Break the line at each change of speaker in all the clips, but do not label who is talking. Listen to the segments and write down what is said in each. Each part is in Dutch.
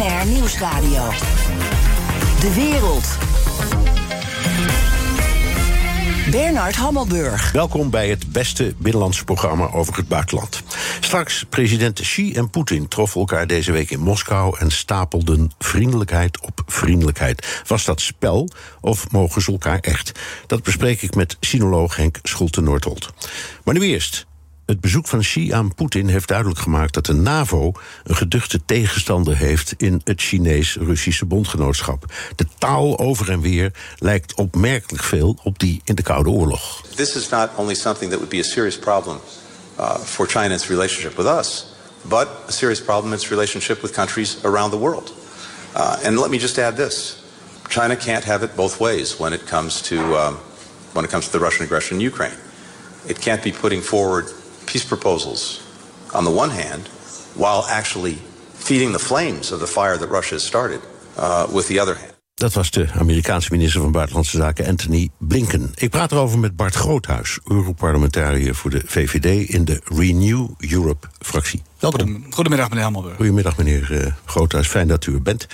BNR Nieuwsradio. De wereld. Bernard Hammelburg.
Welkom bij het beste binnenlandse programma over het buitenland. Straks president Xi en Poetin troffen elkaar deze week in Moskou en stapelden vriendelijkheid op vriendelijkheid. Was dat spel of mogen ze elkaar echt? Dat bespreek ik met sinoloog Henk Schulte-Noordholt. Maar nu eerst het bezoek van Xi aan Poetin heeft duidelijk gemaakt dat de NAVO een geduchte tegenstander heeft in het Chinees-Russische bondgenootschap. De taal over en weer lijkt opmerkelijk veel op die in de Koude Oorlog.
This is not only something that would be a serious problem uh, for China's relationship with us, but a serious problem in its relationship with countries around the world. Uh, and let me just add this: China can't have it both ways when it comes to um, when it comes to the Russian aggression in Ukraine. It can't be putting forward peace proposals on the one hand, while actually feeding the flames of the fire that Russia has started uh, with the other hand.
Dat was de Amerikaanse minister van Buitenlandse Zaken Anthony Blinken. Ik praat erover met Bart Groothuis, Europarlementariër voor de VVD in de Renew Europe-fractie.
Welkom. Goedemiddag, meneer Hammelburg.
Goedemiddag, meneer uh, Groothuis. Fijn dat u er bent.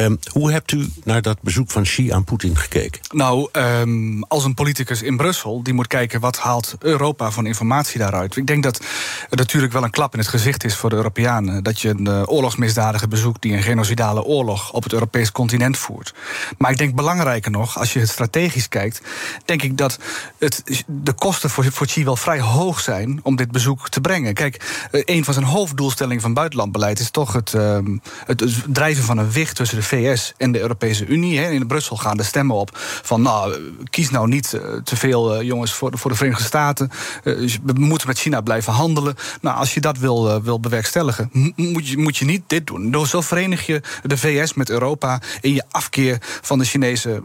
Um, hoe hebt u naar dat bezoek van Xi aan Poetin gekeken?
Nou, um, als een politicus in Brussel, die moet kijken wat haalt Europa van informatie daaruit. Ik denk dat het natuurlijk wel een klap in het gezicht is voor de Europeanen. Dat je een uh, oorlogsmisdadiger bezoekt die een genocidale oorlog op het Europees continent voert. Maar ik denk belangrijker nog, als je het strategisch kijkt, denk ik dat het, de kosten voor, voor Xi wel vrij hoog zijn om dit bezoek te brengen. Kijk, uh, een van zijn hoofddoelstellingen van buitenlandbeleid is toch het, uh, het drijven van een wicht tussen de VS en de Europese Unie. Hè. In Brussel gaan de stemmen op van nou, kies nou niet uh, te veel uh, jongens voor, voor de Verenigde Staten. Uh, we moeten met China blijven handelen. Nou, als je dat wil, wil bewerkstelligen, moet je, moet je niet dit doen. Dus zo verenig je de VS met Europa in je afkeer van de Chinese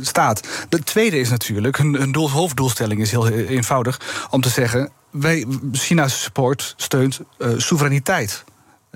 staat. De tweede is natuurlijk, doel, hoofddoelstelling is heel eenvoudig om te zeggen. Wij, China's support steunt soevereiniteit.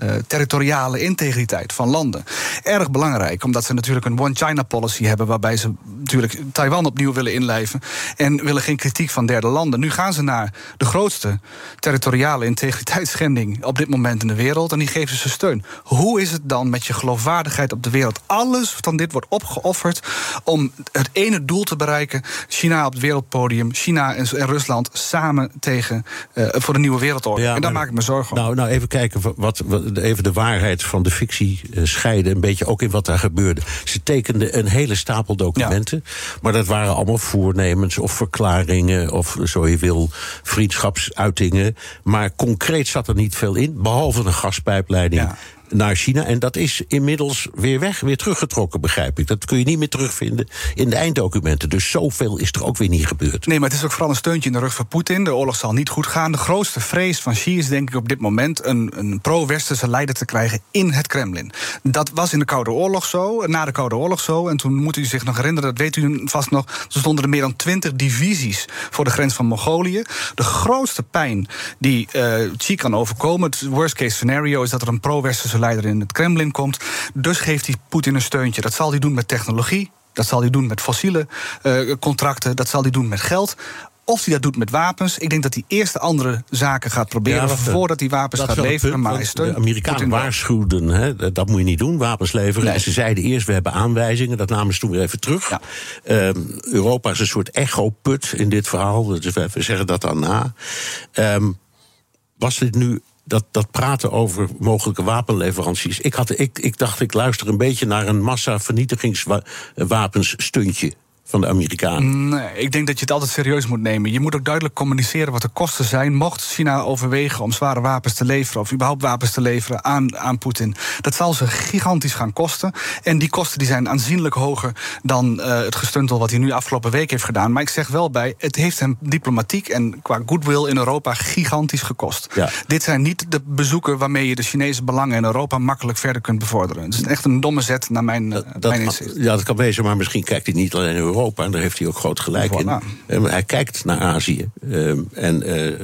Uh, territoriale integriteit van landen. Erg belangrijk, omdat ze natuurlijk een one-China-policy hebben... waarbij ze natuurlijk Taiwan opnieuw willen inlijven... en willen geen kritiek van derde landen. Nu gaan ze naar de grootste territoriale integriteitsschending... op dit moment in de wereld, en die geven ze steun. Hoe is het dan met je geloofwaardigheid op de wereld? Alles van dit wordt opgeofferd om het ene doel te bereiken... China op het wereldpodium, China en, Rusland... samen tegen, uh, voor de nieuwe wereldorde. Ja, en daar maak ik me zorgen om.
Nou, nou even kijken wat, wat even de waarheid van de fictie scheiden. Een beetje ook in wat daar gebeurde. Ze tekenden een hele stapel documenten. Ja. Maar dat waren allemaal voornemens of verklaringen. of zo je wil, vriendschapsuitingen. Maar concreet zat er niet veel in. Behalve een gaspijpleiding. Naar China. En dat is inmiddels weer weg, weer teruggetrokken, begrijp ik. Dat kun je niet meer terugvinden in de einddocumenten. Dus zoveel is er ook weer niet gebeurd.
Nee, maar het is ook vooral een steuntje in de rug van Poetin. De oorlog zal niet goed gaan. De grootste vrees van Xi is denk ik op dit moment... een, een pro-westerse leider te krijgen in het Kremlin. Dat was in de Koude Oorlog zo, na de Koude Oorlog zo. En toen moet u zich nog herinneren, dat weet u vast nog... er stonden er meer dan twintig divisies voor de grens van Mongolië. De grootste pijn die uh, Xi kan overkomen... het worst case scenario is dat er een pro-westerse leider in het Kremlin komt. Dus geeft hij Poetin een steuntje. Dat zal hij doen met technologie. Dat zal hij doen met fossiele uh, contracten. Dat zal hij doen met geld. Of hij dat doet met wapens. Ik denk dat hij eerst de andere zaken gaat proberen... Ja, voordat hij wapens gaat leveren.
Punt,
maar hij steunt
de Amerikanen waarschuwden, hè, dat moet je niet doen, wapens leveren. Nee. En ze zeiden eerst, we hebben aanwijzingen. Dat namen ze toen weer even terug. Ja. Um, Europa is een soort echo-put in dit verhaal. Dus we zeggen dat dan na. Um, was dit nu dat, dat praten over mogelijke wapenleveranties. Ik, had, ik, ik dacht, ik luister een beetje naar een massa-vernietigingswapensstuntje van de Amerikanen?
Nee, ik denk dat je het altijd serieus moet nemen. Je moet ook duidelijk communiceren wat de kosten zijn. Mocht China overwegen om zware wapens te leveren, of überhaupt wapens te leveren aan, aan Poetin, dat zal ze gigantisch gaan kosten. En die kosten die zijn aanzienlijk hoger dan uh, het gestuntel wat hij nu afgelopen week heeft gedaan. Maar ik zeg wel bij, het heeft hem diplomatiek en qua goodwill in Europa gigantisch gekost.
Ja.
Dit zijn niet de bezoeken waarmee je de Chinese belangen in Europa makkelijk verder kunt bevorderen. Het is echt een domme zet naar mijn,
dat,
mijn
inzicht. Ja, dat kan wezen, maar misschien kijkt hij niet alleen in Europa. En daar heeft hij ook groot gelijk in. Um, hij kijkt naar Azië. Um, en uh,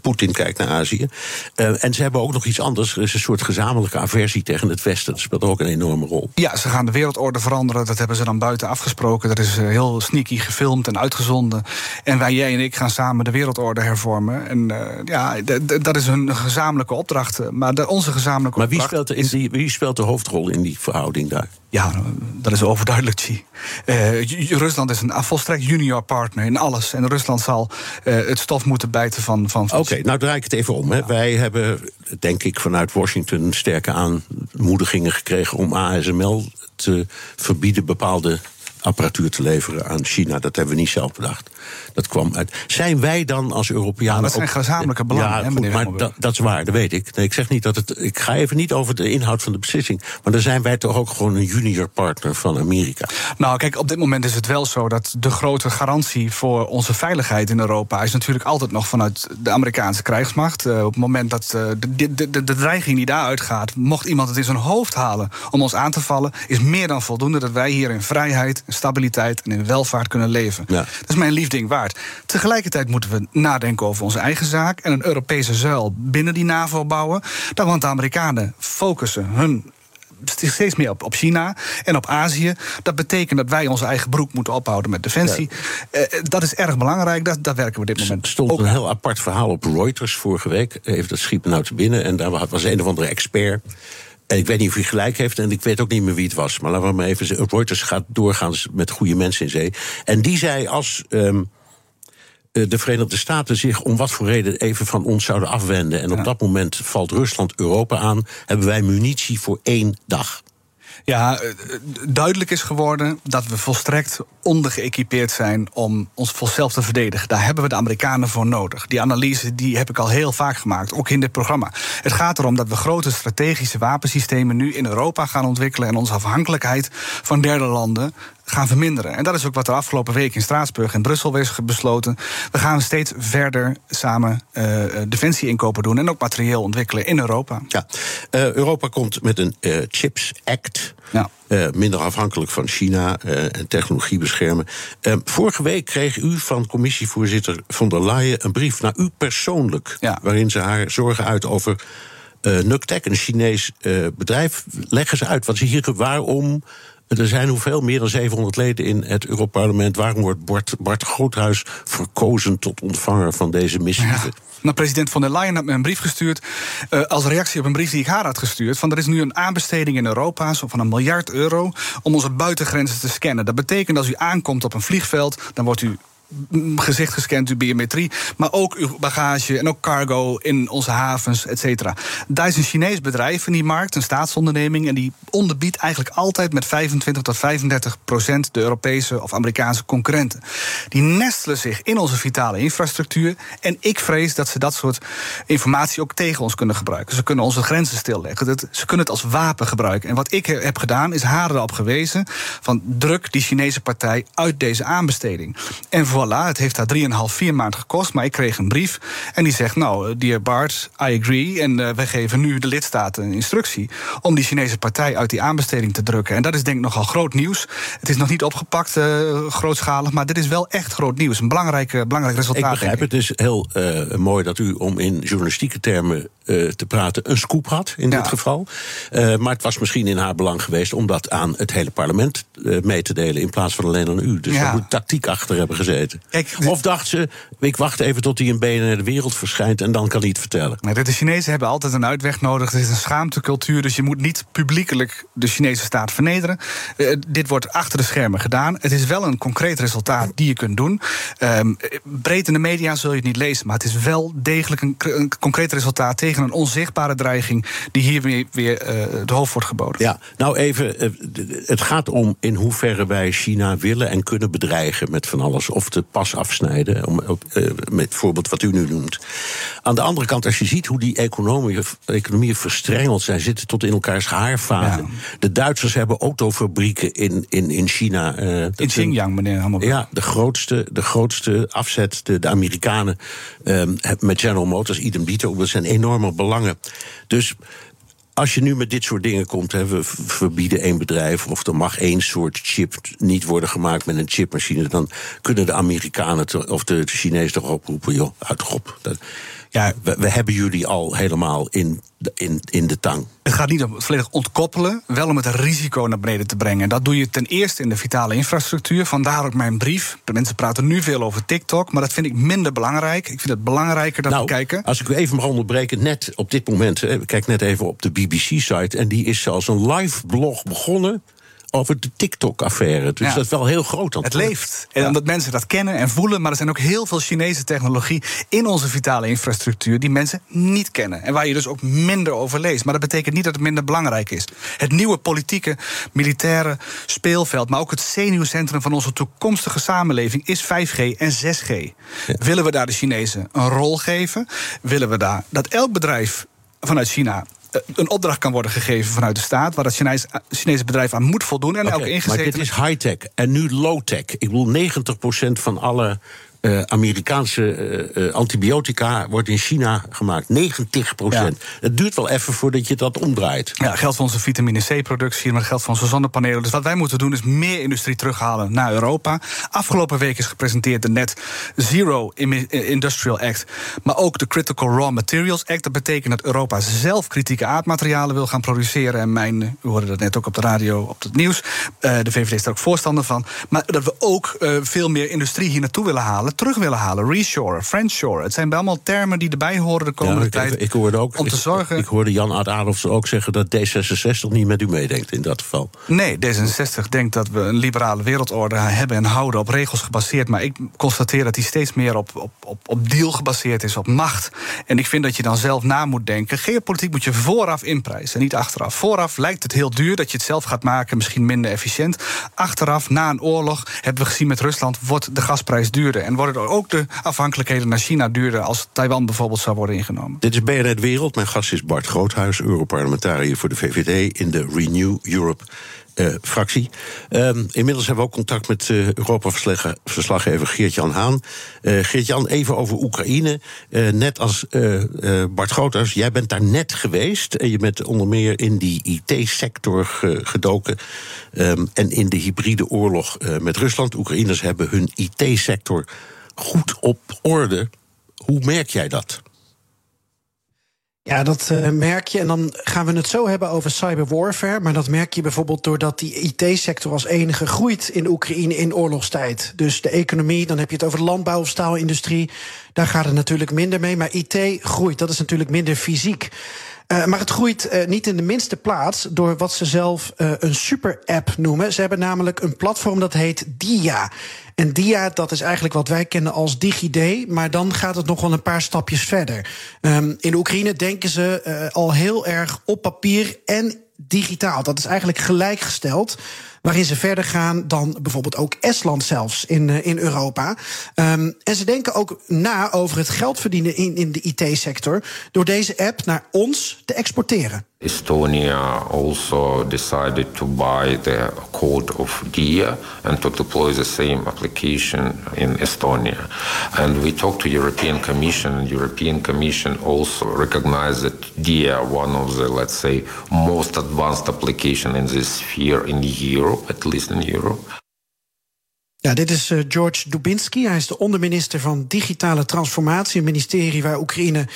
Poetin kijkt naar Azië. Uh, en ze hebben ook nog iets anders. Er is een soort gezamenlijke aversie tegen het Westen. Dat speelt ook een enorme rol.
Ja, ze gaan de wereldorde veranderen. Dat hebben ze dan buiten afgesproken. Dat is heel sneaky gefilmd en uitgezonden. En wij, jij en ik, gaan samen de wereldorde hervormen. En ja, dat is een gezamenlijke opdracht. Maar de, onze gezamenlijke
maar wie
opdracht.
Speelt de, in die, wie speelt de hoofdrol in die verhouding daar?
Ja, dat is overduidelijk, Xi. Uh, Rusland is een volstrekt junior partner in alles. En Rusland zal uh, het stof moeten bijten van. van,
van Oké, okay, nou draai ik het even om. Hè. Wij hebben, denk ik, vanuit Washington sterke aanmoedigingen gekregen om ASML te verbieden bepaalde apparatuur te leveren aan China. Dat hebben we niet zelf bedacht. Dat kwam uit. Zijn wij dan als Europeanen.
Dat zijn gezamenlijke belangen,
ja,
hè,
goed, maar dat, dat is waar, dat weet ik. Nee, ik zeg niet dat het. Ik ga even niet over de inhoud van de beslissing. Maar dan zijn wij toch ook gewoon een junior partner van Amerika.
Nou, kijk, op dit moment is het wel zo dat de grote garantie voor onze veiligheid in Europa is natuurlijk altijd nog vanuit de Amerikaanse krijgsmacht. Uh, op het moment dat uh, de, de, de, de dreiging die daaruit gaat, mocht iemand het in zijn hoofd halen om ons aan te vallen, is meer dan voldoende dat wij hier in vrijheid, stabiliteit en in welvaart kunnen leven.
Ja.
Dat is mijn liefding waard. Tegelijkertijd moeten we nadenken over onze eigen zaak en een Europese zuil binnen die NAVO bouwen. Dan want de Amerikanen focussen hun steeds meer op, op China en op Azië. Dat betekent dat wij onze eigen broek moeten ophouden met defensie. Ja. Uh, dat is erg belangrijk, dat, daar werken we dit moment
Er stond
ook
een heel apart verhaal op Reuters vorige week. Even dat schiet me nou te binnen. En daar was een of andere expert. En ik weet niet of hij gelijk heeft en ik weet ook niet meer wie het was. Maar laten we maar even zeggen. Reuters gaat doorgaans met goede mensen in zee. En die zei als. Um, de Verenigde Staten zich om wat voor reden even van ons zouden afwenden. En op dat moment valt Rusland Europa aan. Hebben wij munitie voor één dag.
Ja, duidelijk is geworden dat we volstrekt ondergeëquipeerd zijn om ons zelf te verdedigen. Daar hebben we de Amerikanen voor nodig. Die analyse die heb ik al heel vaak gemaakt, ook in dit programma. Het gaat erom dat we grote strategische wapensystemen nu in Europa gaan ontwikkelen en onze afhankelijkheid van derde landen gaan verminderen. En dat is ook wat er afgelopen week in Straatsburg en Brussel is besloten. We gaan steeds verder samen uh, defensie-inkopen doen en ook materieel ontwikkelen in Europa.
Ja, uh, Europa komt met een uh, Chips Act.
Ja.
minder afhankelijk van China en technologie beschermen. vorige week kreeg u van commissievoorzitter von der Leyen een brief naar u persoonlijk.
Ja.
Waarin ze haar zorgen uit over uh, Nuctec, een Chinees uh, bedrijf. Leggen ze uit wat ze hier waarom. Er zijn hoeveel? Meer dan 700 leden in het Europarlement. Waarom wordt Bart, Bart Groothuis verkozen tot ontvanger van deze missieve?
Ja. Nou, president von der Leyen had me een brief gestuurd. Uh, als reactie op een brief die ik haar had gestuurd. Van er is nu een aanbesteding in Europa van een miljard euro. om onze buitengrenzen te scannen. Dat betekent als u aankomt op een vliegveld. dan wordt u gezicht gescand, uw biometrie, maar ook uw bagage en ook cargo in onze havens, et cetera. Daar is een Chinees bedrijf in die markt, een staatsonderneming, en die onderbiedt eigenlijk altijd met 25 tot 35 procent de Europese of Amerikaanse concurrenten. Die nestelen zich in onze vitale infrastructuur en ik vrees dat ze dat soort informatie ook tegen ons kunnen gebruiken. Ze kunnen onze grenzen stilleggen, ze kunnen het als wapen gebruiken. En wat ik heb gedaan, is haar erop gewezen van druk die Chinese partij uit deze aanbesteding. En voor voilà, het heeft daar 3,5, 4 maanden gekost. Maar ik kreeg een brief en die zegt... nou, dear Bart, I agree. En uh, wij geven nu de lidstaten een instructie... om die Chinese partij uit die aanbesteding te drukken. En dat is denk ik nogal groot nieuws. Het is nog niet opgepakt, uh, grootschalig... maar dit is wel echt groot nieuws. Een belangrijk, uh, belangrijk resultaat.
Ik begrijp het. Het is heel mooi dat u, om in journalistieke termen te praten... een scoop had, in
Ja.
dit geval. maar het was misschien in haar belang geweest... om dat aan het hele parlement mee te delen... in plaats van alleen aan u. Dus
Ja.
daar moet tactiek achter hebben gezeten. Weten? of dacht ze, ik wacht even tot hij in BNR de wereld verschijnt en dan kan hij het vertellen?
Maar de Chinezen hebben altijd een uitweg nodig. Er is een schaamtecultuur, dus je moet niet publiekelijk de Chinese staat vernederen. Uh, dit wordt achter de schermen gedaan. Het is wel een concreet resultaat die je kunt doen. Um, breed in de media zul je het niet lezen, maar het is wel degelijk een, een concreet resultaat tegen een onzichtbare dreiging die hier weer, weer uh, het hoofd wordt geboden.
Ja, nou even, uh, het gaat om in hoeverre wij China willen en kunnen bedreigen met van alles. Of de pas afsnijden, om, uh, met voorbeeld wat u nu noemt. Aan de andere kant, als je ziet hoe die economieën, economieën verstrengeld zijn, zitten tot in elkaars haarvaten. Ja. De Duitsers hebben autofabrieken in, in, in China.
Uh, in Xinjiang, meneer Hammelburg.
Ja, de grootste, de grootste afzet, de, de Amerikanen um, met General Motors, idem dito, dat zijn enorme belangen. Dus als je nu met dit soort dingen komt, hè, we verbieden één bedrijf of er mag één soort chip niet worden gemaakt met een chipmachine, dan kunnen de Amerikanen of de Chinezen toch oproepen, joh, uit op. Ja, we, we, hebben jullie al helemaal in de, in, in de tang.
Het gaat niet om het volledig ontkoppelen, wel om het risico naar beneden te brengen. Dat doe je ten eerste in de vitale infrastructuur. Vandaar ook mijn brief. De mensen praten nu veel over TikTok, maar dat vind ik minder belangrijk. Ik vind het belangrijker dat
nou,
we kijken.
Als ik u even mag onderbreken, net op dit moment, ik kijk net even op de BBC-site, en die is zelfs een live blog begonnen over de TikTok-affaire. Dus ja. dat is wel heel groot.
Het leeft. En omdat mensen dat kennen en voelen. Maar er zijn ook heel veel Chinese technologie in onze vitale infrastructuur die mensen niet kennen. En waar je dus ook minder over leest. Maar dat betekent niet dat het minder belangrijk is. Het nieuwe politieke, militaire speelveld, maar ook het zenuwcentrum van onze toekomstige samenleving is 5G en 6G. Ja. Willen we daar de Chinezen een rol geven? Willen we daar dat elk bedrijf vanuit China een opdracht kan worden gegeven vanuit de staat... waar het Chinese, Chinese bedrijf aan moet voldoen en okay, ook ingezeten...
Maar dit is high-tech en nu low-tech. Ik bedoel, 90% van alle uh, Amerikaanse uh, antibiotica wordt in China gemaakt. 90 procent. Ja. Het duurt wel even voordat je dat omdraait.
Ja, geldt voor onze vitamine C-productie, maar geldt voor onze zonnepanelen. Dus wat wij moeten doen is meer industrie terughalen naar Europa. Afgelopen week is gepresenteerd de Net Zero Industrial Act, maar ook de Critical Raw Materials Act. Dat betekent dat Europa zelf kritieke aardmaterialen wil gaan produceren. En mijn, u hoorde dat net ook op de radio, op het nieuws. Uh, de VVD is daar ook voorstander van. Maar dat we ook uh, veel meer industrie hier naartoe willen halen terug willen halen. Reshore, Frenchshore. Het zijn allemaal termen die erbij horen de komende
ja, ik,
tijd.
Ik, hoorde ook,
om te zorgen.
Ik, ik hoorde Jan Adolfs ook zeggen dat D66 niet met u meedenkt in dat geval.
Nee, D66 denkt dat we een liberale wereldorde hebben en houden op regels gebaseerd. Maar ik constateer dat die steeds meer op, op, op, op deal gebaseerd is, op macht. En ik vind dat je dan zelf na moet denken. Geopolitiek moet je vooraf inprijzen, niet achteraf. Vooraf lijkt het heel duur dat je het zelf gaat maken, misschien minder efficiënt. Achteraf, na een oorlog, hebben we gezien met Rusland, wordt de gasprijs duurder. En worden ook de afhankelijkheden naar China duurder als Taiwan bijvoorbeeld zou worden ingenomen.
Dit is BNR Wereld. Mijn gast is Bart Groothuis, Europarlementariër voor de VVD in de Renew Europe. Fractie. Um, inmiddels hebben we ook contact met uh, Europa-verslaggever Geert-Jan Haan. Uh, Geert-Jan, even over Oekraïne. net als Bart Groothuis, jij bent daar net geweest. En je bent onder meer in die IT-sector gedoken. Um, en in de hybride oorlog met Rusland. Oekraïners hebben hun IT-sector goed op orde. Hoe merk jij dat?
Ja, dat uh, merk je. En dan gaan we het zo hebben over cyberwarfare. Maar dat merk je bijvoorbeeld doordat die IT-sector als enige groeit in Oekraïne in oorlogstijd. Dus de economie, dan heb je het over de landbouw of staalindustrie. Daar gaat het natuurlijk minder mee. Maar IT groeit, dat is natuurlijk minder fysiek. Uh, maar het groeit uh, niet in de minste plaats door wat ze zelf uh, een super-app noemen. Ze hebben namelijk een platform dat heet Dia. En Dia, dat is eigenlijk wat wij kennen als DigiD, maar dan gaat het nog wel een paar stapjes verder. Um, in Oekraïne denken ze al heel erg op papier en digitaal. Dat is eigenlijk gelijkgesteld waarin ze verder gaan dan bijvoorbeeld ook Estland zelfs in, uh, in Europa. Um, en ze denken ook na over het geld verdienen in, in de IT-sector door deze app naar ons te exporteren.
Estonia also decided to buy the code of DIA and to deploy the same application in Estonia. And we talked to European Commission, and European Commission also recognized that DIA, one of the, let's say, most advanced application in this sphere in Europe, at least in Europe.
Ja, dit is uh, George Dubinsky. Hij is de onderminister van Digitale Transformatie, een ministerie waar Oekraïne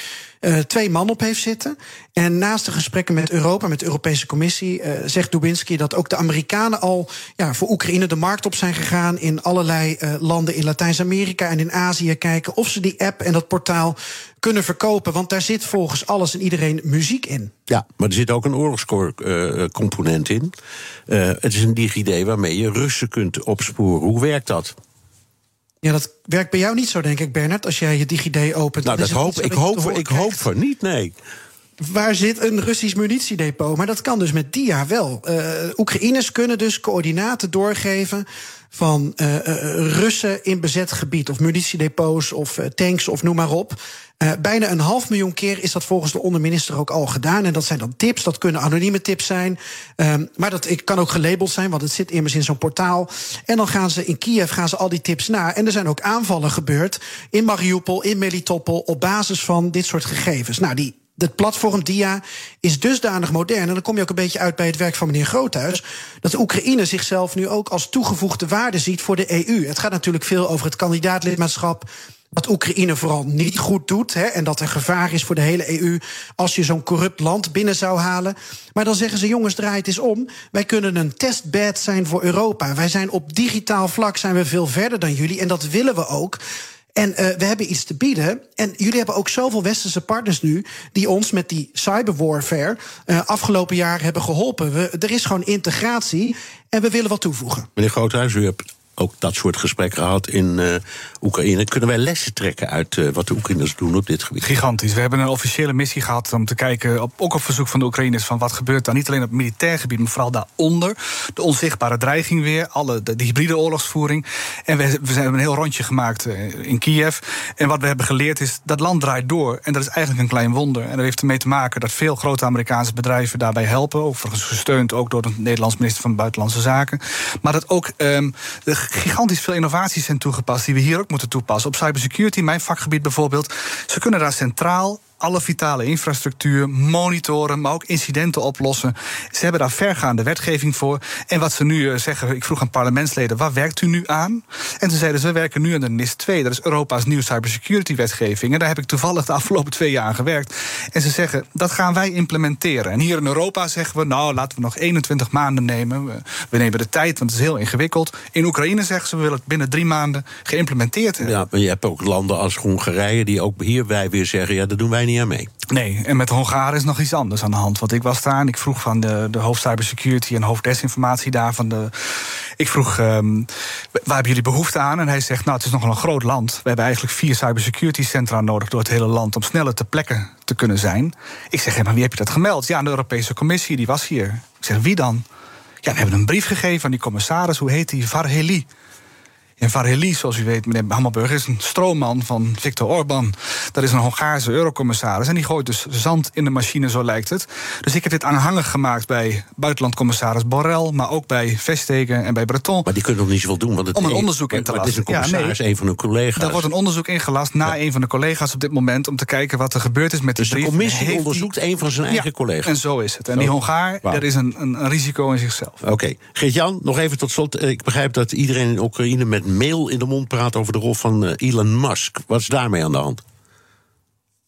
uh, twee man op heeft zitten. En naast de gesprekken met Europa, met de Europese Commissie, uh, zegt Dubinsky dat ook de Amerikanen al ja, voor Oekraïne de markt op zijn gegaan. In allerlei landen in Latijns-Amerika en in Azië kijken of ze die app en dat portaal kunnen verkopen. Want daar zit volgens alles en iedereen muziek in.
Ja, maar er zit ook een oorlogscomponent in. het is een DigiD waarmee je Russen kunt opsporen. Hoe werkt dat?
Ja, dat werkt bij jou niet zo, denk ik, Bernard, als jij je DigiD opent.
Nou, dat hoop, ik, hoop, ik hoop van niet, nee.
Waar zit een Russisch munitiedepot? Maar dat kan dus met DIA wel. Uh, Oekraïners kunnen dus coördinaten doorgeven van uh, uh, Russen in bezet gebied, of munitiedepots of tanks of noem maar op. Uh, bijna een half miljoen keer is dat volgens de onderminister ook al gedaan. En dat zijn dan tips, dat kunnen anonieme tips zijn. Um, maar dat kan ook gelabeld zijn, want het zit immers in zo'n portaal. En dan gaan ze in Kiev gaan ze al die tips na. En er zijn ook aanvallen gebeurd in Mariupol, in Melitopol, op basis van dit soort gegevens. Nou, die het platform DIA is dusdanig modern. En dan kom je ook een beetje uit bij het werk van meneer Groothuis. Dat de Oekraïne zichzelf nu ook als toegevoegde waarde ziet voor de EU. Het gaat natuurlijk veel over het kandidaatlidmaatschap wat Oekraïne vooral niet goed doet. Hè, en dat er gevaar is voor de hele EU als je zo'n corrupt land binnen zou halen. Maar dan zeggen ze: jongens, draai het eens om. Wij kunnen een testbed zijn voor Europa. Wij zijn op digitaal vlak zijn we veel verder dan jullie. En dat willen we ook. En uh, we hebben iets te bieden. En jullie hebben ook zoveel westerse partners nu. die ons met die cyberwarfare. Uh, afgelopen jaar hebben geholpen. We, er is gewoon integratie. En we willen wat toevoegen.
Meneer Groothuis, u hebt ook dat soort gesprekken gehad in uh, Oekraïne. Kunnen wij lessen trekken uit uh, wat de Oekraïners doen op dit gebied?
Gigantisch. We hebben een officiële missie gehad om te kijken, op, ook op verzoek van de Oekraïners, van wat gebeurt daar niet alleen op militair gebied, maar vooral daaronder. De onzichtbare dreiging weer, alle, de, de hybride oorlogsvoering. En we, we hebben een heel rondje gemaakt uh, in Kiev. En wat we hebben geleerd is, dat land draait door. En dat is eigenlijk een klein wonder. En dat heeft ermee te maken dat veel grote Amerikaanse bedrijven daarbij helpen. Overigens gesteund ook door de Nederlands minister van Buitenlandse Zaken. Maar dat ook um, de gigantisch veel innovaties zijn toegepast die we hier ook moeten toepassen. Op cybersecurity, mijn vakgebied bijvoorbeeld. Ze kunnen daar centraal alle vitale infrastructuur monitoren, maar ook incidenten oplossen. Ze hebben daar vergaande wetgeving voor. En wat ze nu eh, zeggen, ik vroeg aan parlementsleden, waar werkt u nu aan? En ze zeiden ze, we werken nu aan de NIS 2, dat is Europa's nieuwe cybersecurity wetgeving. En daar heb ik toevallig de afgelopen twee jaar aan gewerkt. En ze zeggen, dat gaan wij implementeren. En hier in Europa zeggen we, nou, laten we nog 21 maanden nemen. We, nemen de tijd, want het is heel ingewikkeld. In Oekraïne zeggen ze, we willen het binnen drie maanden geïmplementeerd hebben.
Ja, maar je hebt ook landen als Hongarije die ook hier wij weer zeggen, ja, dat doen wij
Nee, en met Hongaren is nog iets anders aan de hand. Want ik was daar en ik vroeg van de, de hoofd cybersecurity en hoofddesinformatie daar. Van de, ik vroeg, um, waar hebben jullie behoefte aan? En hij zegt, nou, het is nogal een groot land. We hebben eigenlijk vier cybersecurity centra nodig door het hele land... om sneller te plekken te kunnen zijn. Ik zeg, maar wie heb je dat gemeld? Ja, de Europese Commissie, die was hier. Ik zeg, wie dan? Ja, we hebben een brief gegeven aan die commissaris. Hoe heet die? Varheli. En Varhely, zoals u weet, meneer Hammelburg, is een stroomman van Viktor Orban. Dat is een Hongaarse eurocommissaris. En die gooit dus zand in de machine, zo lijkt het. Dus ik heb dit aanhangig gemaakt bij buitenlandcommissaris Borrell... maar ook bij Vesteken en bij Breton.
Maar die kunnen nog niet zoveel doen. Want het
om een onderzoek in te lassen.
Het is een commissaris, ja, nee, een van hun collega's.
Er wordt een onderzoek ingelast na ja. een van de collega's op dit moment... om te kijken wat er gebeurd is met
dus
de brief.
de commissie Heeft onderzoekt die... een van zijn eigen
ja,
collega's.
En zo is het. En zo. die Hongaar, wow. er is een, een, een, risico in zichzelf.
Oké. Okay. Geert-Jan, nog even tot slot. Ik begrijp dat iedereen in Oekraïne met mail in de mond praat over de rol van uh, Elon Musk. Wat is daarmee aan de hand?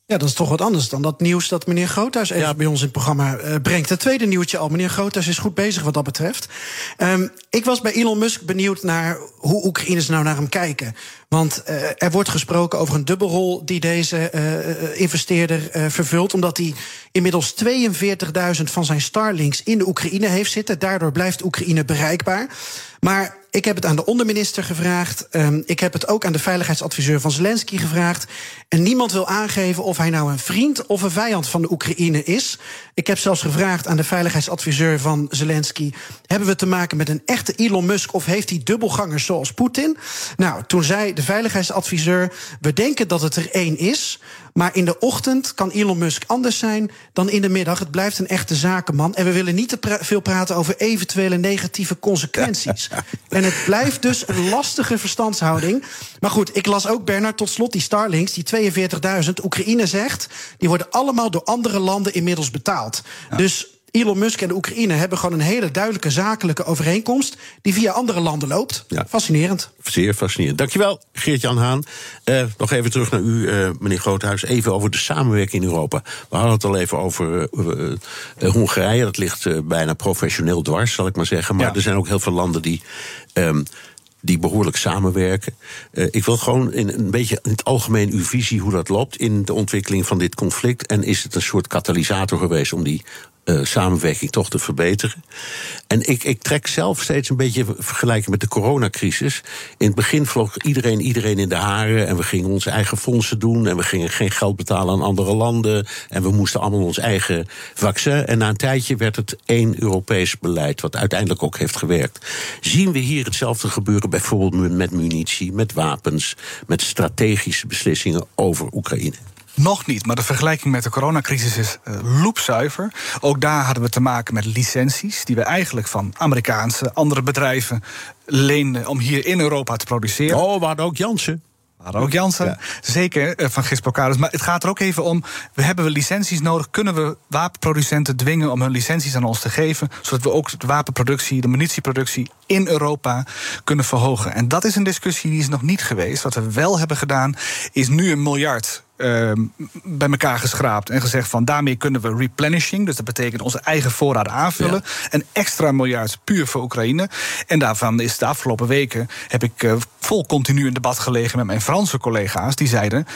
Ja, dat is toch wat anders dan dat nieuws dat meneer Groothuis even ja. bij ons in het programma uh, brengt. Het tweede nieuwtje al. Meneer Groothuis is goed bezig wat dat betreft. Um, ik was bij Elon Musk benieuwd naar hoe Oekraïners nou naar hem kijken. Want uh, er wordt gesproken over een dubbelrol die deze uh, investeerder vervult. Omdat hij inmiddels 42.000 van zijn Starlinks in de Oekraïne heeft zitten. Daardoor blijft Oekraïne bereikbaar. Maar ik heb het aan de onderminister gevraagd. Um, ik heb het ook aan de veiligheidsadviseur van Zelensky gevraagd. En niemand wil aangeven of hij nou een vriend of een vijand van de Oekraïne is. Ik heb zelfs gevraagd aan de veiligheidsadviseur van Zelensky: hebben we te maken met een echte Elon Musk of heeft hij dubbelgangers zoals Poetin? Nou, toen zei de veiligheidsadviseur: we denken dat het er één is. Maar in de ochtend kan Elon Musk anders zijn dan in de middag. Het blijft een echte zakenman. En we willen niet te pra veel praten over eventuele negatieve consequenties. en het blijft dus een lastige verstandshouding. Maar goed, ik las ook, Bernard, tot slot die Starlinks, die 42.000. Oekraïne zegt, die worden allemaal door andere landen inmiddels betaald. Ja. Dus Elon Musk en de Oekraïne hebben gewoon een hele duidelijke zakelijke overeenkomst. die via andere landen loopt. Fascinerend.
Zeer fascinerend. Dankjewel, Geert-Jan Haan. Uh, nog even terug naar u, uh, meneer Groothuis. Even over de samenwerking in Europa. We hadden het al even over uh, Hongarije. Dat ligt bijna professioneel dwars, zal ik maar zeggen. Maar er zijn ook heel veel landen die. Um, die behoorlijk samenwerken. Uh, ik wil gewoon in een beetje in het algemeen uw visie hoe dat loopt in de ontwikkeling van dit conflict. En is het een soort katalysator geweest om die uh, samenwerking toch te verbeteren. En ik, ik trek zelf steeds een beetje vergelijken met de coronacrisis. In het begin vloog iedereen iedereen in de haren. En we gingen onze eigen fondsen doen. En we gingen geen geld betalen aan andere landen. En we moesten allemaal ons eigen vaccin. En na een tijdje werd het één Europees beleid. Wat uiteindelijk ook heeft gewerkt. Zien we hier hetzelfde gebeuren bijvoorbeeld met munitie, met wapens, met strategische beslissingen over Oekraïne?
Nog niet, maar de vergelijking met de coronacrisis is uh, loepzuiver. Ook daar hadden we te maken met licenties die we eigenlijk van Amerikaanse andere bedrijven leenden om hier in Europa te produceren.
Oh, waar ook Jansen.
Waar ook Jansen, zeker eh, van Gisplocades. Maar het gaat er ook even om: we hebben we licenties nodig? Kunnen we wapenproducenten dwingen om hun licenties aan ons te geven, zodat we ook de wapenproductie, de munitieproductie in Europa kunnen verhogen? En dat is een discussie die is nog niet geweest. Wat we wel hebben gedaan, is nu een miljard uh, bij elkaar geschraapt en gezegd van daarmee kunnen we replenishing, dus dat betekent onze eigen voorraden aanvullen, een extra miljard puur voor Oekraïne. En daarvan is de afgelopen weken heb ik uh, vol continu in debat gelegen met mijn Franse collega's die zeiden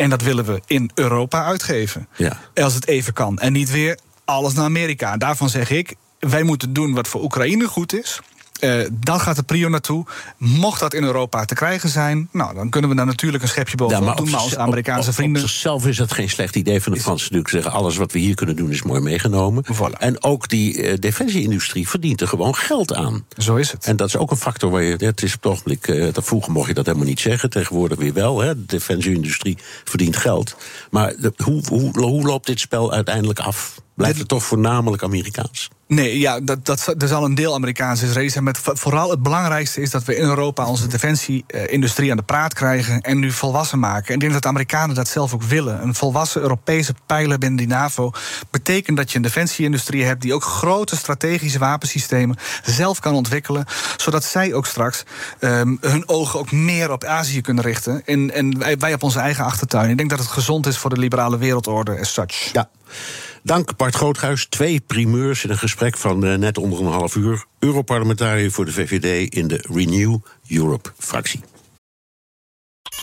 en dat willen we in Europa uitgeven. Ja. Als het even kan. En niet weer alles naar Amerika. En daarvan zeg ik, wij moeten doen wat voor Oekraïne goed is. Uh, dan gaat de prio naartoe. Mocht dat in Europa te krijgen zijn, nou, dan kunnen we daar natuurlijk een schepje bovenop ja, doen. Maar als Amerikaanse vrienden.
Op zichzelf is dat geen slecht idee van de Fransen natuurlijk zeggen: alles wat we hier kunnen doen is mooi meegenomen. En ook die uh, defensieindustrie verdient er gewoon geld aan.
Zo is het.
En dat is ook een factor waar je. Het is op het ogenblik. Uh, vroeger mocht je dat helemaal niet zeggen. Tegenwoordig weer wel. Hè. De defensieindustrie verdient geld. Maar de, hoe, hoe, hoe loopt dit spel uiteindelijk af? Blijft het toch voornamelijk Amerikaans?
Nee, ja, dat, dat, er zal een deel Amerikaans is zijn. Maar vooral het belangrijkste is dat we in Europa onze defensieindustrie aan de praat krijgen. En nu volwassen maken. En ik denk dat de Amerikanen dat zelf ook willen. Een volwassen Europese pijler binnen die NAVO betekent dat je een defensieindustrie hebt die ook grote strategische wapensystemen zelf kan ontwikkelen. Zodat zij ook straks um, hun ogen ook meer op Azië kunnen richten. En, en wij op onze eigen achtertuin. Ik denk dat het gezond is voor de liberale wereldorde as such.
Ja. Dank Bart Groothuis. Twee primeurs in een gesprek van uh, net onder een half uur. Europarlementariër voor de VVD in de Renew Europe-fractie.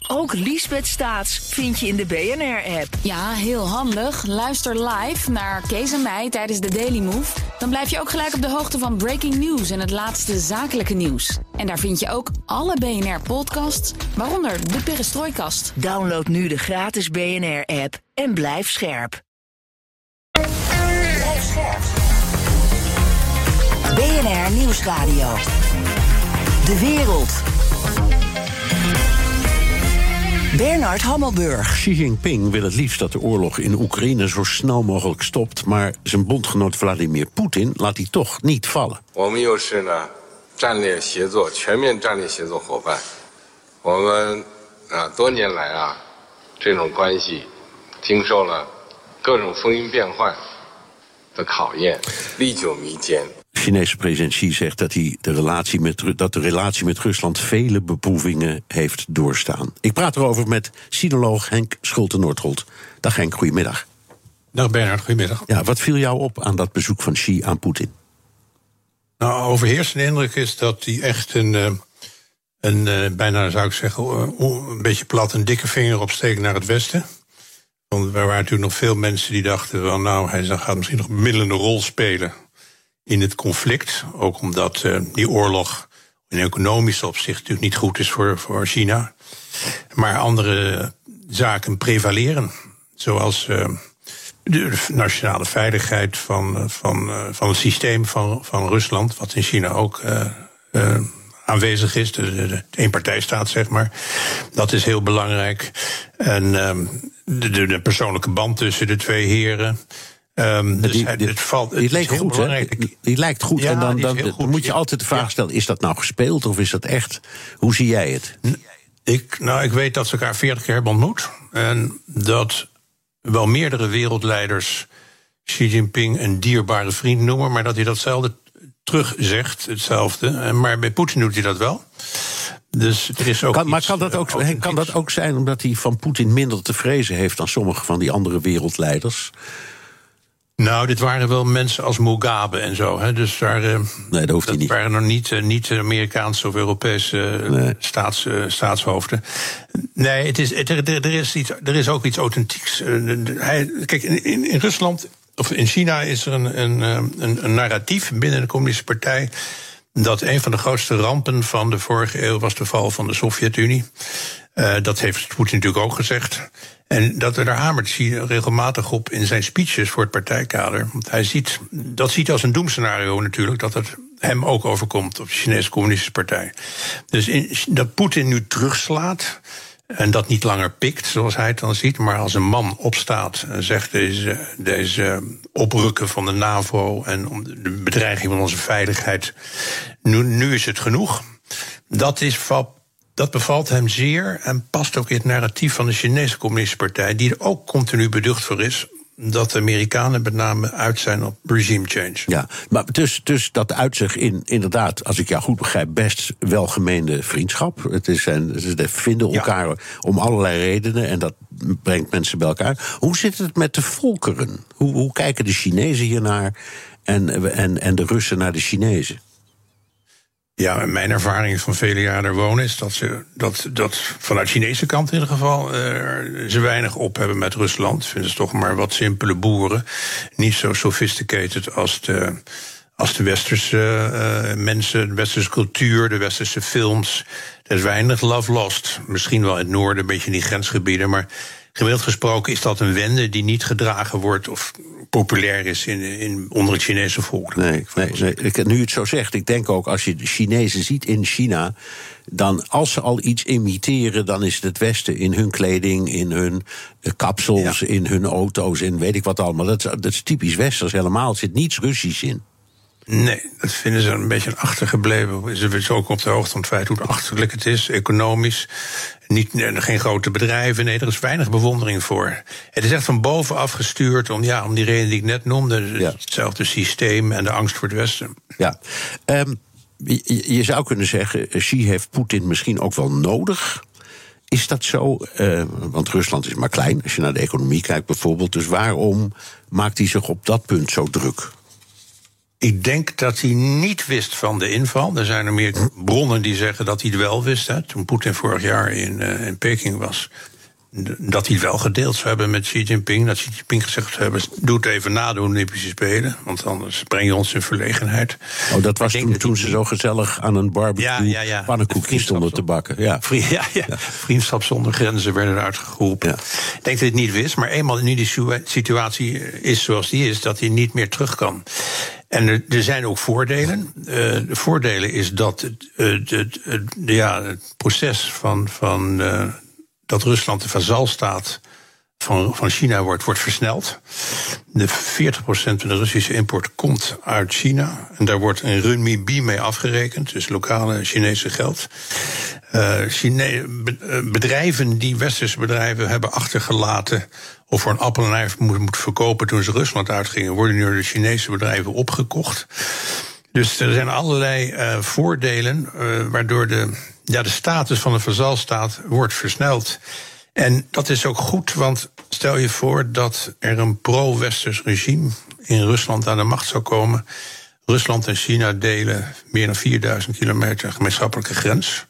Ook Liesbeth Staats vind je in de BNR-app.
Ja, heel handig. Luister live naar Kees en mij tijdens de Daily Move. Dan blijf je ook gelijk op de hoogte van breaking news en het laatste zakelijke nieuws. En daar vind je ook alle BNR-podcasts, waaronder de Perestrooikast.
Download nu de gratis BNR-app en blijf scherp. BNR Nieuwsradio. De wereld. Bernard Hammelburg.
Xi Jinping wil het liefst dat de oorlog in Oekraïne zo snel mogelijk stopt. Maar zijn bondgenoot Vladimir Poetin laat hij toch niet vallen.
我们又是呢战略协作、全面战略协作伙伴。我们啊多年来啊这种关系经受了各种风云变幻的考验，历久弥坚。
Chinese president Xi zegt dat, hij de relatie met, dat de relatie met Rusland vele beproevingen heeft doorstaan. Ik praat erover met sinoloog Henk Schulte-Noordholt. Dag Henk, goedemiddag.
Dag Bernard, goedemiddag.
Ja, wat viel jou op aan dat bezoek van Xi aan Poetin?
Nou, overheersende indruk is dat hij echt een, eh, een, eh, bijna zou ik zeggen, een beetje plat een dikke vinger opsteekt naar het Westen. Want er waren natuurlijk nog veel mensen die dachten van nou, hij gaat misschien nog een middelende rol spelen in het conflict. Ook omdat uh, die oorlog in economisch opzicht natuurlijk niet goed is voor, voor China. Maar andere zaken prevaleren. Zoals uh, de nationale veiligheid van, van, uh, van het systeem van, van Rusland, wat in China ook aanwezig is, de, de, de eenpartijstaat, zeg maar. Dat is heel belangrijk. En ehm, de, de persoonlijke band tussen de twee heren.
Um, dus die, het, valt, het die lijkt goed. Die, die, lijkt goed. En dan, dan, dan moet je altijd de vraag stellen: is dat nou gespeeld of is dat echt? Hoe zie jij het?
Ik, nou, ik weet dat ze elkaar veertig keer hebben ontmoet. En dat wel meerdere wereldleiders Xi Jinping een dierbare vriend noemen, maar dat hij datzelfde terug zegt, hetzelfde. Maar bij Poetin doet hij dat wel. Dus er is ook
kan, maar kan dat,
eh,
ook, kan dat ook zijn omdat hij van Poetin minder te vrezen heeft dan sommige van die andere wereldleiders?
Nou, dit waren wel mensen als Mugabe en zo. Hè. Dus daar, eh,
Nee, dat hoeft
dat
niet.
waren nog niet, eh, niet Amerikaanse of Europese eh,
Nee.
staats, staatshoofden. Nee, het is, het, er, er, is iets, er is ook iets authentieks. Hij, kijk, in, in, Rusland of in China is er een, een, een, een narratief binnen de Communistische Partij. Dat een van de grootste rampen van de vorige eeuw was de val van de Sovjet-Unie. Dat heeft Poetin natuurlijk ook gezegd. En dat, daar hamert hij regelmatig op in zijn speeches voor het partijkader. Want hij ziet, dat ziet als een doemscenario natuurlijk, dat het hem ook overkomt op de Chinese Communistische Partij. Dus dat Poetin nu terugslaat. En dat niet langer pikt, zoals hij het dan ziet, maar als een man opstaat en zegt deze, deze oprukken van de NAVO en de bedreiging van onze veiligheid, nu, nu is het genoeg. Dat, is, val- dat bevalt hem zeer en past ook in het narratief van de Chinese Communistische Partij, die er ook continu beducht voor is dat de Amerikanen met name uit zijn op regime change.
Ja, maar dus, dus dat uit zich in, inderdaad, als ik jou goed begrijp, best welgemeende vriendschap. Het is, en, ze vinden
Ja.
elkaar om allerlei redenen en dat brengt mensen bij elkaar. Hoe zit het met de volkeren? Hoe, hoe kijken de Chinezen hiernaar en, en, en de Russen naar de Chinezen?
Ja, mijn ervaring van vele jaren daar wonen is dat ze dat, dat vanuit Chinese kant in ieder geval eh, ze weinig op hebben met Rusland. Vinden ze toch maar wat simpele boeren. Niet zo sophisticated als de, als de westerse eh, mensen, de westerse cultuur, de westerse films. Er is weinig love lost. Misschien wel in het noorden, een beetje in die grensgebieden. Maar gemiddeld gesproken is dat een wende die niet gedragen wordt of populair is in, in, onder het Chinese volk.
Nee, nee, nee. Ik, nu het zo zegt, ik denk ook als je de Chinezen ziet in China. dan als ze al iets imiteren, dan is het het Westen. In hun kleding, in hun eh, kapsels, in hun auto's, in weet ik wat allemaal. Dat, dat is typisch Westers helemaal. Er zit niets Russisch in.
Nee, dat vinden ze een beetje achtergebleven. Ze zijn ook op de hoogte van het feit hoe achterlijk het is, economisch. Niet, nee, geen grote bedrijven, nee, er is weinig bewondering voor. Het is echt van bovenaf gestuurd om, ja, om die reden die ik net noemde.
Ja.
Hetzelfde systeem en de angst voor het Westen.
Ja. Ehm, je, je zou kunnen zeggen, eh, Xi heeft Poetin misschien ook wel nodig. Is dat zo? Eh, want Rusland is maar klein, als je naar de economie kijkt bijvoorbeeld. Dus waarom maakt hij zich op dat punt zo druk?
Ik denk dat hij niet wist van de inval. Er zijn er meer bronnen die zeggen dat hij het wel wist. Hè, toen Poetin vorig jaar in, eh, in Peking was. Dat hij het wel gedeeld zou hebben met Xi Jinping. Dat Xi Jinping gezegd zou hebben: doe het even na de Olympische Spelen. Want anders breng je ons in verlegenheid.
Oh, dat was toen,
dat
toen
hij-
ze zo gezellig aan een barbecue
Ja, ja, ja.
pannenkoekjes
De
stonden te bakken. Ja.
Ja, ja. Vriendschap zonder grenzen werden eruit geroepen. Ik denk dat hij het niet wist, maar eenmaal nu die situa- situatie is zoals die is, dat hij niet meer terug kan. En er, zijn ook voordelen. Eh, de voordelen is dat het, ja, het proces van, van eh, dat Rusland de vazalstaat van, van China wordt, wordt versneld. De 40% van de Russische import komt uit China. En daar wordt een renminbi mee afgerekend, dus lokale Chinese geld. Eh, bedrijven die westerse bedrijven hebben achtergelaten of voor een appel en ei moeten moeten verkopen toen ze Rusland uitgingen, worden nu door de Chinese bedrijven opgekocht. Dus er zijn allerlei eh, voordelen eh, waardoor de, ja, de status van de vazalstaat wordt versneld. En dat is ook goed, want stel je voor dat er een pro-westers regime in Rusland aan de macht zou komen. Rusland en China delen meer dan 4000 kilometer gemeenschappelijke grens.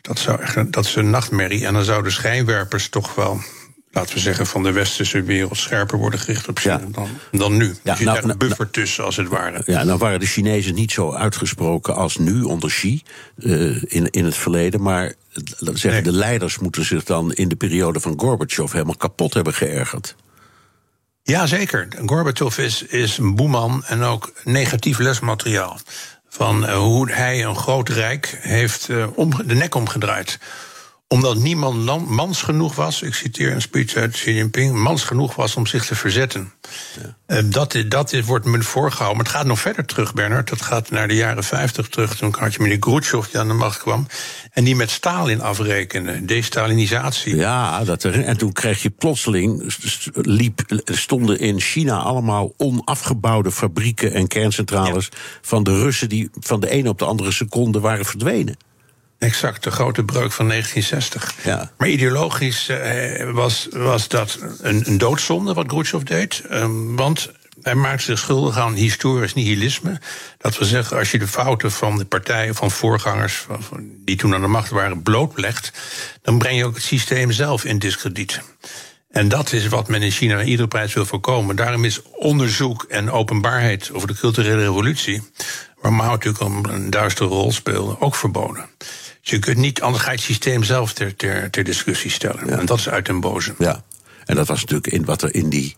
Dat, zou echt dat is een nachtmerrie. En dan zouden schijnwerpers toch wel, laten we zeggen, van de westerse wereld scherper worden gericht op China
Ja.
dan, dan nu.
Ja,
er zit
nou,
daar een
nou,
buffer tussen, als het ware.
Ja, nou waren de Chinezen niet zo uitgesproken als nu onder Xi eh, in, in het verleden. Maar laten we zeggen,
Nee.
de leiders moeten zich dan in de periode van Gorbachev helemaal kapot hebben geërgerd.
Ja, zeker. Gorbachev is, is een boeman en ook negatief lesmateriaal. Van eh, hoe hij een groot rijk heeft eh, omge- de nek omgedraaid. Omdat niemand mans genoeg was, ik citeer een speech uit Xi Jinping, mans genoeg was om zich te verzetten. Ja. dat, dat is, wordt me voorgehouden. Maar het gaat nog verder terug, Bernard. Dat gaat naar de jaren 50 terug. Toen had je meneer Khrushchev die aan de macht kwam. En die met Stalin afrekende. Destalinisatie.
Ja, dat er, en toen kreeg je plotseling. Liep, stonden in China allemaal onafgebouwde fabrieken en kerncentrales. van de Russen die van de ene op de andere seconde waren verdwenen.
Exact, de grote breuk van 1960. Ja. Maar ideologisch eh, was, was dat een, een doodzonde wat Khrushchev deed. Eh, want hij maakte zich schuldig aan historisch nihilisme. Dat wil zeggen, als je de fouten van de partijen, van voorgangers... Van, die toen aan de macht waren, blootlegt... dan breng je ook het systeem zelf in discrediet. En dat is wat men in China iedere prijs wil voorkomen. Daarom is onderzoek en openbaarheid over de culturele revolutie... waar Mao natuurlijk een duistere rol speelde, ook verboden. Dus je kunt niet, anders ga je het systeem zelf ter, ter, ter discussie stellen. En dat is uit den boze.
Ja, en dat was natuurlijk in wat er in die.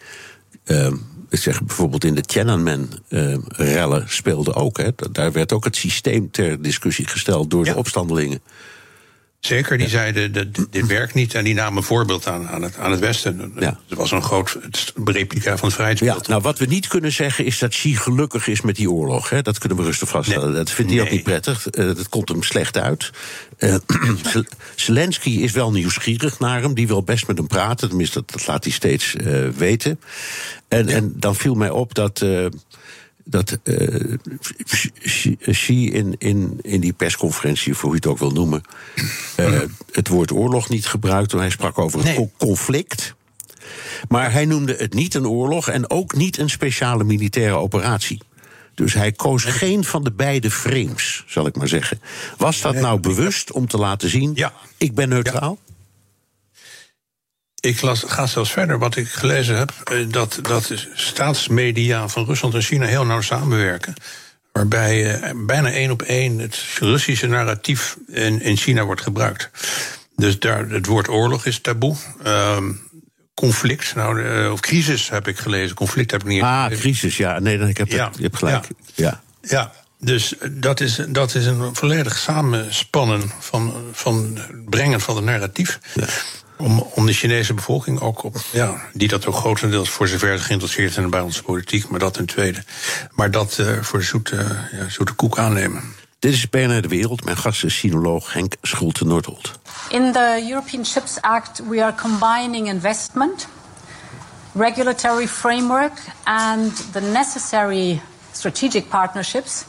Uh, ik zeg bijvoorbeeld in de Tiananmen-rellen speelde ook. Hè. Daar werd ook het systeem ter discussie gesteld door de opstandelingen.
Zeker, die zeiden dat dit werkt niet en die namen een voorbeeld aan, aan, het, aan het Westen. Ja. Dat was een groot replica van het vrijheidsbeeld.
Ja, nou, wat we niet kunnen zeggen is dat Xi gelukkig is met die oorlog. Hè? Dat kunnen we rustig vaststellen. Dat vindt hij ook niet prettig. Uh, dat komt hem slecht uit. Uh, Zelensky is wel nieuwsgierig naar hem. Die wil best met hem praten. Tenminste, dat, laat hij steeds uh, weten. En, en dan viel mij op dat dat uh, Xi in, in, in die persconferentie, voor hoe je het ook wil noemen, uh, het woord oorlog niet gebruikte. Hij sprak over een conflict. Maar hij noemde het niet een oorlog en ook niet een speciale militaire operatie. Dus hij koos geen van de beide frames, zal ik maar zeggen. Was dat nou bewust om te laten zien: ja. ik ben neutraal?
Ik las, ga zelfs verder. Wat ik gelezen heb, eh, dat, dat de staatsmedia van Rusland en China heel nauw samenwerken. Waarbij eh, bijna één op één het Russische narratief in, in China wordt gebruikt. Dus daar, het woord oorlog is taboe. Ehm, conflict, nou, uh, of crisis heb ik gelezen. Conflict heb ik niet.
Ah, crisis, ja. Nee, dan, ik heb, ja, je hebt gelijk.
Ja. ja. Dus dat is, dat is een volledig samenspannen van, van het brengen van het narratief. Ja. Om, om de Chinese bevolking ook op, ja, die dat ook grotendeels voor zover geïnteresseerd zijn bij onze politiek, maar dat ten tweede. Maar dat uh, voor de zoete, ja, zoete koek aannemen.
Dit is BNR De Wereld. Mijn gast is sinoloog Henk Schulte-Nordholt.
In the European Chips Act we are combining investment, regulatory framework and the necessary strategic partnerships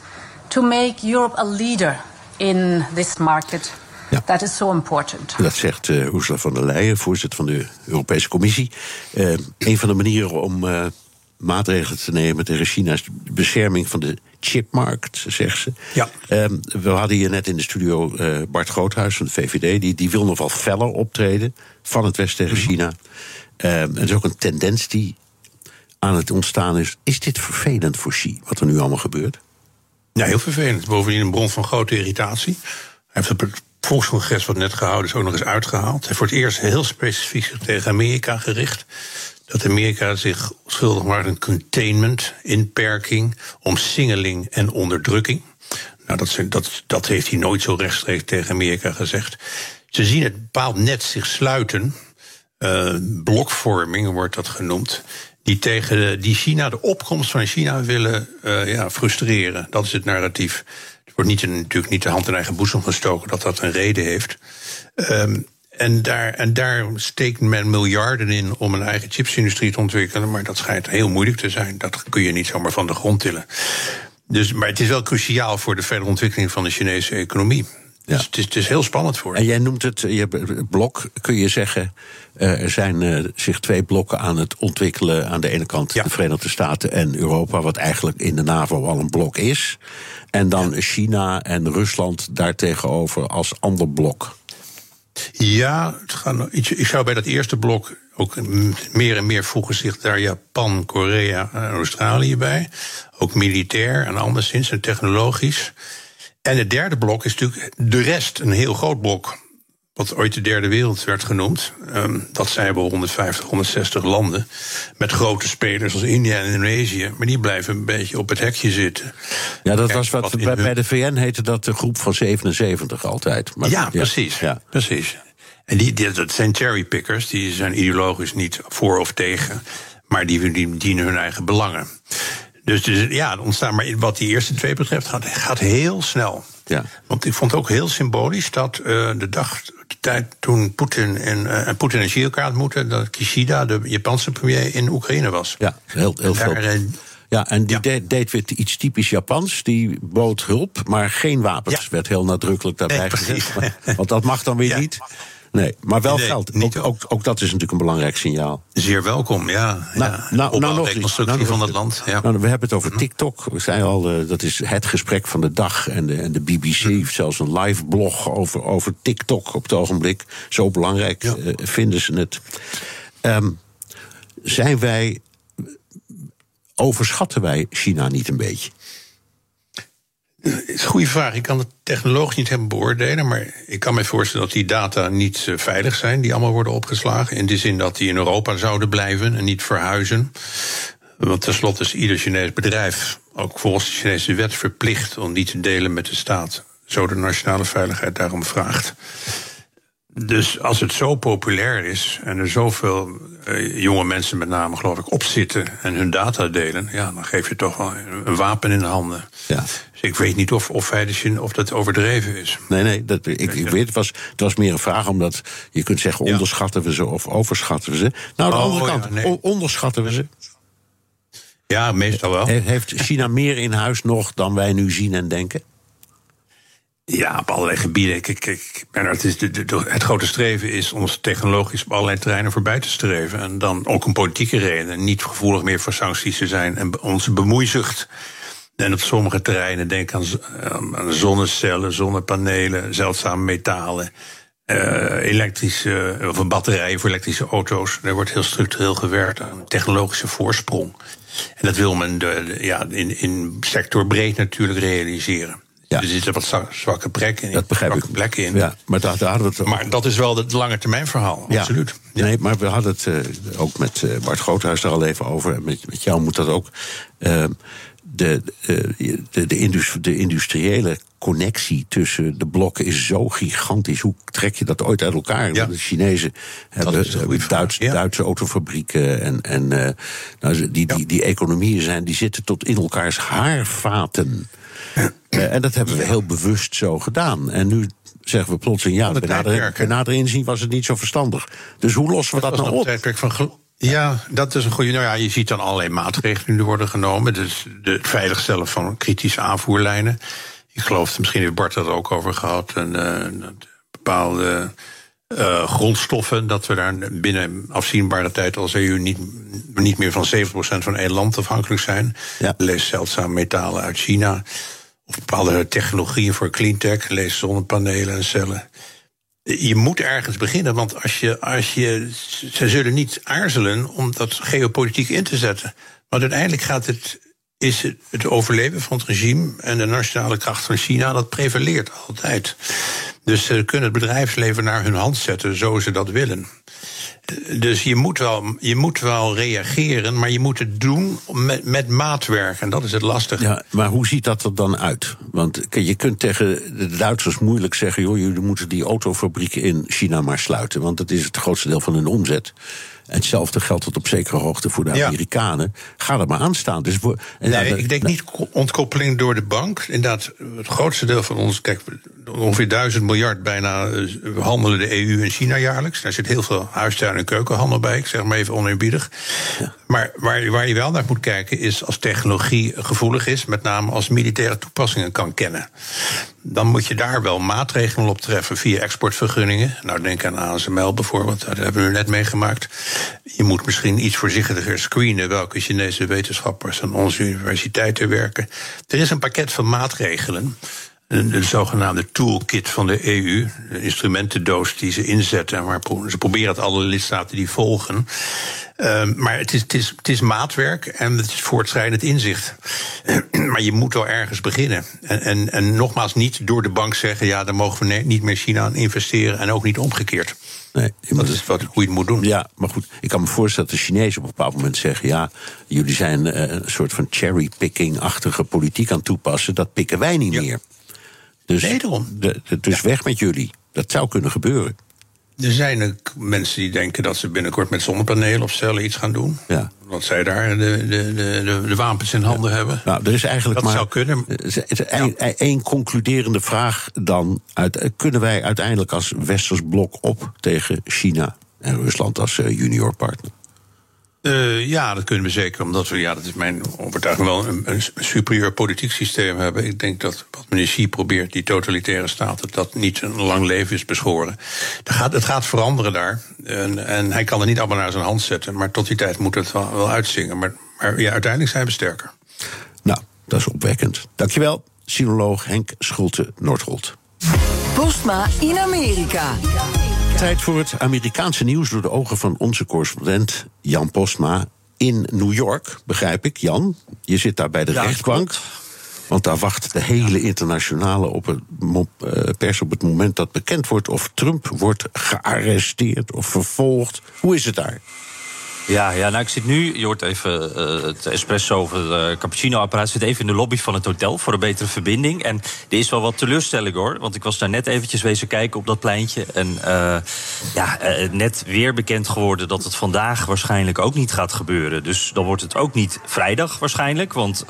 to make Europe a leader in this market ja. Dat is zo important.
Dat zegt uh, Ursula von der Leyen, voorzitter van de Europese Commissie. Uh, een van de manieren om uh, maatregelen te nemen tegen China is de bescherming van de chipmarkt, zegt ze. Ja. Ehm, we hadden hier net in de studio Bart Groothuis van de VVD. Die, die wil nog wel feller optreden van het West tegen mhm. China. Um, en er is ook een tendens die aan het ontstaan is. Is dit vervelend voor Xi, wat er nu allemaal gebeurt?
Ja, heel vervelend. Bovendien een bron van grote irritatie. Hij heeft het volkscongres wat net gehouden is ook nog eens uitgehaald. Heeft voor het eerst heel specifiek tegen Amerika gericht. Dat Amerika zich schuldig maakt aan containment, inperking, omsingeling en onderdrukking. Nou, dat, dat, dat heeft hij nooit zo rechtstreeks tegen Amerika gezegd. Ze zien het bepaald net zich sluiten. Uh, blokvorming wordt dat genoemd. Die tegen die China, de opkomst van China willen uh, ja, frustreren. Dat is het narratief wordt niet, natuurlijk niet de hand in eigen boezem gestoken dat dat een reden heeft. Um, en daar, en steekt men miljarden in om een eigen chipsindustrie te ontwikkelen. Maar dat schijnt heel moeilijk te zijn. Dat kun je niet zomaar van de grond tillen. Dus, maar het is wel cruciaal voor de verdere ontwikkeling van de Chinese economie. Dus ja. het, is, het is heel spannend voor.
En jij noemt het, je blok, kun je zeggen. Eh, er zijn uh, zich twee blokken aan het ontwikkelen. Aan de ene kant de Verenigde Staten en Europa, wat eigenlijk in de NAVO al een blok is. En dan China en Rusland daartegenover als ander blok.
Ja, het gaat, ik zou bij dat eerste blok ook meer en meer voegen zich daar Japan, Korea en Australië bij. Ook militair en anderszins en technologisch. En het derde blok is natuurlijk de rest, een heel groot blok wat ooit de derde wereld werd genoemd. Um, dat zijn wel 150, 160 landen. Met grote spelers als India en Indonesië. Maar die blijven een beetje op het hekje zitten.
Ja, dat was wat, bij, bij, de VN heette dat de groep van 77 altijd.
Maar, ja, precies. Ja. precies. En die, die, dat zijn cherrypickers, die zijn ideologisch niet voor of tegen, maar die, die dienen hun eigen belangen. Dus, dus ja, ontstaan, maar wat die eerste twee betreft, gaat, gaat heel snel.
Ja.
Want ik vond het ook heel symbolisch dat uh, de dag, de tijd toen Poetin en, uh, Poetin en Xi elkaar dat Kishida, de Japanse premier, in Oekraïne was.
Ja, heel, heel veel. Ja, en die ja. Deed, deed weer iets typisch Japans. Die bood hulp, maar geen wapens. Ja. Werd heel nadrukkelijk daarbij nee, gezegd. Want dat mag dan weer ja. niet. Nee, maar wel nee, geld. Ook, ook, ook, dat is natuurlijk een belangrijk signaal.
Zeer welkom, ja. Nou, ja. Nou, nou nog reconstructie nou, van het land. Ja.
Nou, we hebben het over mhm. TikTok. We zijn al, uh, dat is het gesprek van de dag. En de, en de BBC mm. heeft zelfs een live blog over, over TikTok op het ogenblik. Zo belangrijk ja. uh, vinden ze het. Um, zijn wij. Overschatten wij China niet een beetje?
Het is een goede vraag. Ik kan het technologisch niet helemaal beoordelen. Maar ik kan me voorstellen dat die data niet uh, veilig zijn. Die allemaal worden opgeslagen. In de zin dat die in Europa zouden blijven en niet verhuizen. Want tenslotte is ieder Chinees bedrijf, ook volgens de Chinese wet, verplicht om niet te delen met de staat. Zo de nationale veiligheid daarom vraagt. Dus als het zo populair is en er zoveel uh, jonge mensen met name, geloof ik, op zitten en hun data delen, ja, dan geef je toch wel een wapen in de handen. Ja. Ik weet niet of, of, of dat overdreven is.
Nee, nee, dat, ik, ik weet, het was, het was meer een vraag omdat je kunt zeggen onderschatten we ze of overschatten we ze. Nou, de oh, andere kant, ja, nee. onderschatten we ze.
Ja, meestal wel.
Heeft China meer in huis nog dan wij nu zien en denken?
Ja, op allerlei gebieden. Kijk, kijk, het, is de, de, het grote streven is ons technologisch op allerlei terreinen voorbij te streven. En dan ook een politieke reden. Niet gevoelig meer voor sancties te zijn. En onze bemoeizucht. En op sommige terreinen, denk aan, aan zonnecellen, zonnepanelen, zeldzame metalen. Uh, elektrische, of een batterijen voor elektrische auto's. Daar wordt heel structureel gewerkt aan een technologische voorsprong. En dat wil men de, de, ja, in, in sector breed natuurlijk realiseren. Ja. Er zitten wat zwakke plekken in.
Dat begrijp
zwakke
ik.
plekken in.
Ja, maar, daar, daar hadden we het
maar dat is wel het lange termijn verhaal, ja. absoluut.
Ja. Nee, maar we hadden het uh, ook met Bart Groothuis er al even over. Met, met jou moet dat ook. Uh, de, de, de, industrie, de, industriële connectie tussen de blokken is zo gigantisch. Hoe trek je dat ooit uit elkaar? Ja. De Chinezen hebben, hebben Duits, ja. Duitse autofabrieken. En, en nou, die, die, die economieën zijn, die zitten tot in elkaars haarvaten. Uh, en dat hebben we heel bewust zo gedaan. En nu zeggen we plotseling, ja, bij nader, inzien was het niet zo verstandig. Dus hoe lossen we dat, dat nou op?
Van ja, dat is een goede. Nou ja, je ziet dan allerlei maatregelen die worden genomen. Dus het veiligstellen van kritische aanvoerlijnen. Ik geloof, misschien heeft Bart dat ook over gehad. En, uh, bepaalde uh, grondstoffen, dat we daar binnen afzienbare tijd als EU niet, niet meer van 70% van één land afhankelijk zijn. Ja. Lees zeldzame metalen uit China. Of bepaalde technologieën voor cleantech, lees zonnepanelen en cellen. Je moet ergens beginnen, want als je, als je, ze zullen niet aarzelen om dat geopolitiek in te zetten. Want uiteindelijk gaat het, is het, overleven van het regime en de nationale kracht van China, dat prevaleert altijd. Dus ze kunnen het bedrijfsleven naar hun hand zetten, zo ze dat willen. Dus je moet, wel, je moet wel reageren, maar je moet het doen met, met maatwerk. En dat is het lastige.
Ja, maar hoe ziet dat er dan uit? Want je kunt tegen de Duitsers moeilijk zeggen: joh, jullie moeten die autofabrieken in China maar sluiten. Want dat is het grootste deel van hun omzet. Hetzelfde geldt tot op zekere hoogte voor de Amerikanen. Ga er maar aan staan. Dus
nee, ja, ik denk niet ontkoppeling door de bank. Inderdaad, het grootste deel van ons, kijk, ongeveer duizend miljard bijna eh, handelen de EU en China jaarlijks. Daar zit heel veel huistuin- en keukenhandel bij, ik zeg maar even oneerbiedig. Ja. Maar waar, waar je wel naar moet kijken is als technologie gevoelig is, met name als militaire toepassingen kan kennen. Dan moet je daar wel maatregelen op treffen via exportvergunningen. Nou, denk aan ASML bijvoorbeeld, dat hebben we net meegemaakt. Je moet misschien iets voorzichtiger screenen welke Chinese wetenschappers aan onze universiteiten werken. Er is een pakket van maatregelen de, zogenaamde toolkit van de EU, de instrumentendoos die ze inzetten. Maar ze proberen het alle lidstaten die volgen. Uh, maar het is, het, is, het is maatwerk en het is voortschrijdend inzicht. maar je moet wel ergens beginnen. En, en, en nogmaals, niet door de bank zeggen: ja, dan mogen we niet meer China investeren en ook niet omgekeerd. Nee, dat is wat, hoe je het moet doen.
Ja, maar goed, ik kan me voorstellen dat de Chinezen op een bepaald moment zeggen: ja, jullie zijn uh, een soort van cherrypicking-achtige politiek aan het toepassen. Dat pikken wij niet ja. meer. Dus,
nee,
de, de, dus ja. weg met jullie. Dat zou kunnen gebeuren.
Er zijn ook mensen die denken dat ze binnenkort met zonnepanelen of cellen iets gaan doen.
Ja.
Want zij daar de, de, de, de wapens in handen hebben.
Nou, er is eigenlijk
Dat
maar
zou kunnen.
één concluderende vraag dan. Uit, eh, kunnen wij uiteindelijk als westers blok op tegen China en Rusland als eh,
Eh, ja, dat kunnen we zeker. Omdat we, ja, dat is mijn overtuiging, wel een, een superieur politiek systeem hebben. Ik denk dat wat meneer Xi probeert, die totalitaire staten, dat niet een lang leven is beschoren. Het gaat, het gaat veranderen daar. En, en hij kan er niet allemaal naar zijn hand zetten. Maar tot die tijd moet het wel, wel uitzingen. Maar, maar ja, uiteindelijk zijn we sterker.
Nou, dat is opwekkend. Dankjewel, sinoloog Henk Schulte-Noordholt.
Postma in Amerika.
Tijd voor het Amerikaanse nieuws door de ogen van onze correspondent Jan Postma in New York, begrijp ik. Jan, je zit daar bij de
Ja,
rechtbank. Want daar wacht de hele internationale op het eh, pers op het moment dat bekend wordt of Trump wordt gearresteerd of vervolgd. Hoe is het daar?
Ja, ja, nou ik zit nu, je hoort even eh, het espresso of het eh, cappuccino-apparaat... zit even in de lobby van het hotel voor een betere verbinding. En er is wel wat teleurstelling hoor, want ik was daar net eventjes wezen kijken op dat pleintje. En eh, ja, net weer bekend geworden dat het vandaag waarschijnlijk ook niet gaat gebeuren. Dus dan wordt het ook niet vrijdag waarschijnlijk, want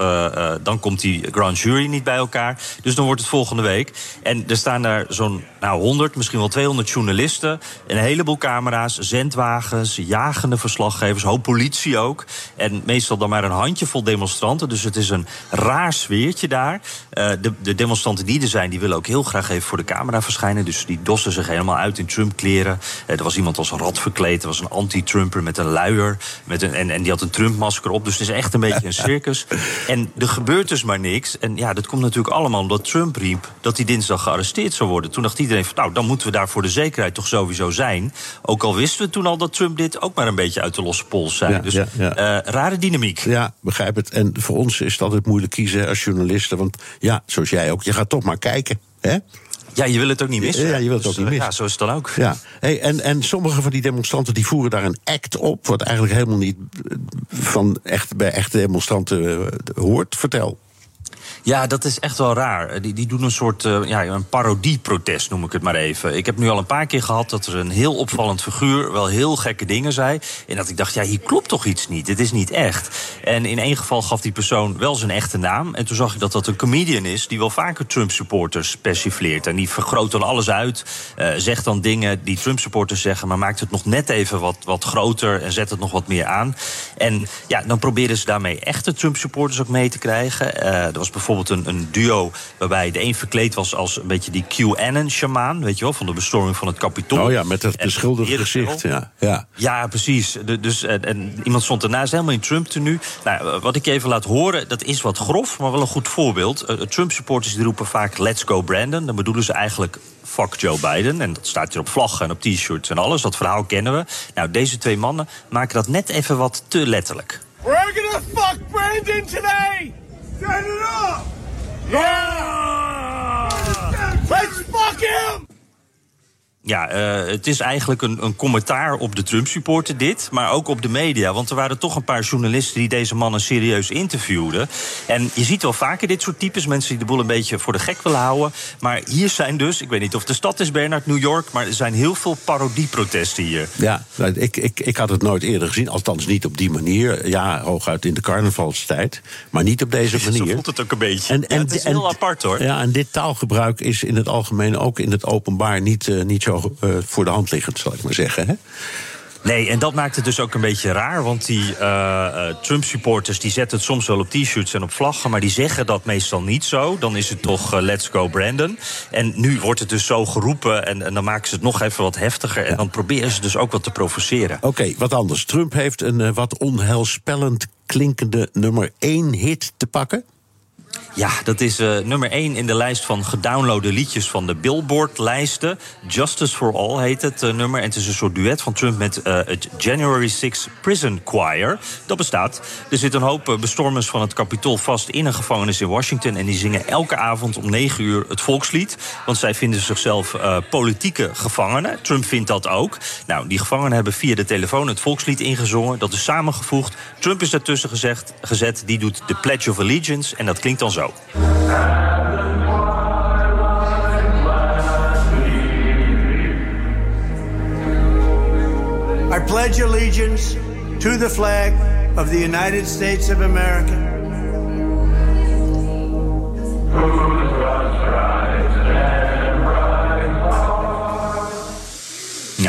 dan komt die grand jury niet bij elkaar. Dus dan wordt het volgende week. En er staan daar zo'n nou, 100, misschien wel 200 journalisten... een heleboel camera's, zendwagens, jagende verslaggevers... hoop politie ook. En meestal dan maar een handjevol demonstranten. Dus het is een raar sfeertje daar. Eh, de, de demonstranten die er zijn, die willen ook heel graag even voor de camera verschijnen. Dus die dossen zich helemaal uit in Trump-kleren. Eh, er was iemand als een rat verkleed. Er was een anti-Trumper met een luier. Met een, en, en die had een Trump-masker op. Dus het is echt een beetje een circus. En er gebeurt dus maar niks. En ja, dat komt natuurlijk allemaal omdat Trump riep... dat hij dinsdag gearresteerd zou worden. Toen dacht iedereen van, nou, dan moeten we daar voor de zekerheid toch sowieso zijn. Ook al wisten we toen al dat Trump dit ook maar een beetje uit de losse pols zei.
Ja,
dus
ja, ja.
eh, rare dynamiek.
Ja, begrijp het. En voor ons is het altijd moeilijk kiezen als journalisten. Want ja, zoals jij ook, je gaat toch maar kijken. Hè?
Ja, je wil het ook niet missen.
Ja, je wilt het
Dus,
ook niet
eh,
missen.
Ja, zo is het dan ook.
Ja, hey, en, en sommige van die demonstranten die voeren daar een act op, wat eigenlijk helemaal niet eh, van echt, bij echte demonstranten hoort. Vertel.
Ja, dat is echt wel raar. Eh, Die, die doen een soort eh, ja, een parodieprotest, noem ik het maar even. Ik heb nu al een paar keer gehad dat er een heel opvallend figuur wel heel gekke dingen zei. En dat ik dacht, ja, hier klopt toch iets niet. Dit is niet echt. En in één geval gaf die persoon wel zijn echte naam. En toen zag ik dat dat een comedian is die wel vaker Trump-supporters persifleert. En die vergroot dan alles uit, eh, zegt dan dingen die Trump-supporters zeggen, maar maakt het nog net even wat, wat groter en zet het nog wat meer aan. En ja, dan proberen ze daarmee echte Trump-supporters ook mee te krijgen. Eh, er was bijvoorbeeld een, een duo waarbij de een verkleed was als een beetje die QAnon-shamaan, weet je wel, van de bestorming van het Kapitool.
Oh ja, met dat beschilderde
eerder
gezicht. Ja, ja.
Ja, precies. De- dus, en, en iemand stond ernaast helemaal in Trump-tenue. Nou, wat ik even laat horen, dat is wat grof, maar wel een goed voorbeeld. Eh, Trump-supporters die roepen vaak let's go Brandon. Dan bedoelen ze eigenlijk fuck Joe Biden. En dat staat hier op vlaggen en op t-shirts en alles. Dat verhaal kennen we. Nou, deze twee mannen maken dat net even wat te letterlijk.
We're gonna fuck Brandon today! Stand it up! Yeah! Let's fuck him!
Ja, eh, het is eigenlijk een, een commentaar op de Trump-supporter dit, maar ook op de media. Want er waren toch een paar journalisten die deze mannen serieus interviewden. En je ziet wel vaker dit soort types, mensen die de boel een beetje voor de gek willen houden. Maar hier zijn dus, ik weet niet of de stad is, Bernard, New York, maar er zijn heel veel parodieprotesten hier.
Ja, nou, ik, ik, ik had het nooit eerder gezien. Althans niet op die manier. Ja, hooguit in de carnavalstijd. Maar niet op deze
Zo
manier.
voelt het ook een beetje. Ja, het is heel apart hoor.
Ja, en dit taalgebruik is in het algemeen ook in het openbaar niet, eh, niet zo eh, voor de hand liggend, zal ik maar zeggen. Hè?
Nee, en dat maakt het dus ook een beetje raar. Want die eh, eh, Trump-supporters die zetten het soms wel op t-shirts en op vlaggen... maar die zeggen dat meestal niet zo. Dan is het toch let's go Brandon. En nu wordt het dus zo geroepen en, en dan maken ze het nog even wat heftiger... en dan proberen ze dus ook wat te provoceren.
Oké, wat anders. Trump heeft een wat onheilspellend klinkende nummer 1 hit te pakken.
Ja, dat is eh, nummer 1 in de lijst van gedownloade liedjes van de Billboard-lijsten. Justice for All heet het eh, nummer. En het is een soort duet van Trump met eh, het January 6 Prison Choir. Dat bestaat. Er zit een hoop bestormers van het Capitool vast in een gevangenis in Washington. En die zingen elke avond om 9 uur het volkslied. Want zij vinden zichzelf politieke gevangenen. Trump vindt dat ook. Nou, die gevangenen hebben via de telefoon het volkslied ingezongen. Dat is samengevoegd. Trump is daartussen gezegd, gezet. Die doet de Pledge of Allegiance. En dat klinkt dan zo.
I pledge allegiance to the flag of the United States of America.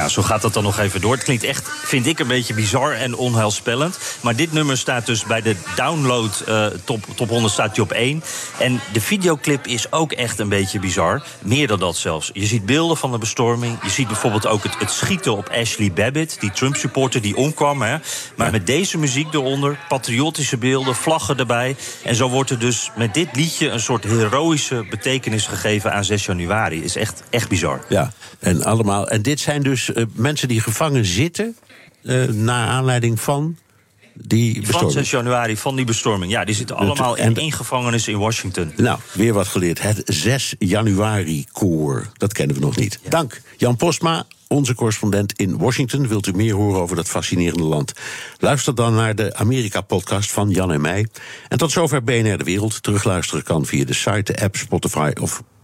Ja, zo gaat dat dan nog even door. Het klinkt echt, vind ik, een beetje bizar en onheilspellend. Maar dit nummer staat dus bij de download uh, top, top 100 staat hij op 1. En de videoclip is ook echt een beetje bizar. Meer dan dat zelfs. Je ziet beelden van de bestorming. Je ziet bijvoorbeeld ook het, het schieten op Ashley Babbitt, die Trump-supporter die omkwam. Hè. Maar met deze muziek eronder, patriotische beelden, vlaggen erbij. En zo wordt er dus met dit liedje een soort heroïsche betekenis gegeven aan 6 januari. Is echt, echt bizar.
Ja, en allemaal. En dit zijn dus uh, mensen die gevangen zitten. Uh, naar aanleiding van die bestorming.
Van 6 januari, van die bestorming. Ja, die zitten allemaal in één gevangenis in Washington.
Nou, weer wat geleerd. Het 6 januari-koor. Dat kennen we nog niet. Ja. Dank, Jan Postma. Onze correspondent in Washington. Wilt u meer horen over dat fascinerende land? Luister dan naar de Amerika-podcast van Jan en mij. En tot zover BNR De Wereld. Terugluisteren kan via de site, de app, Spotify of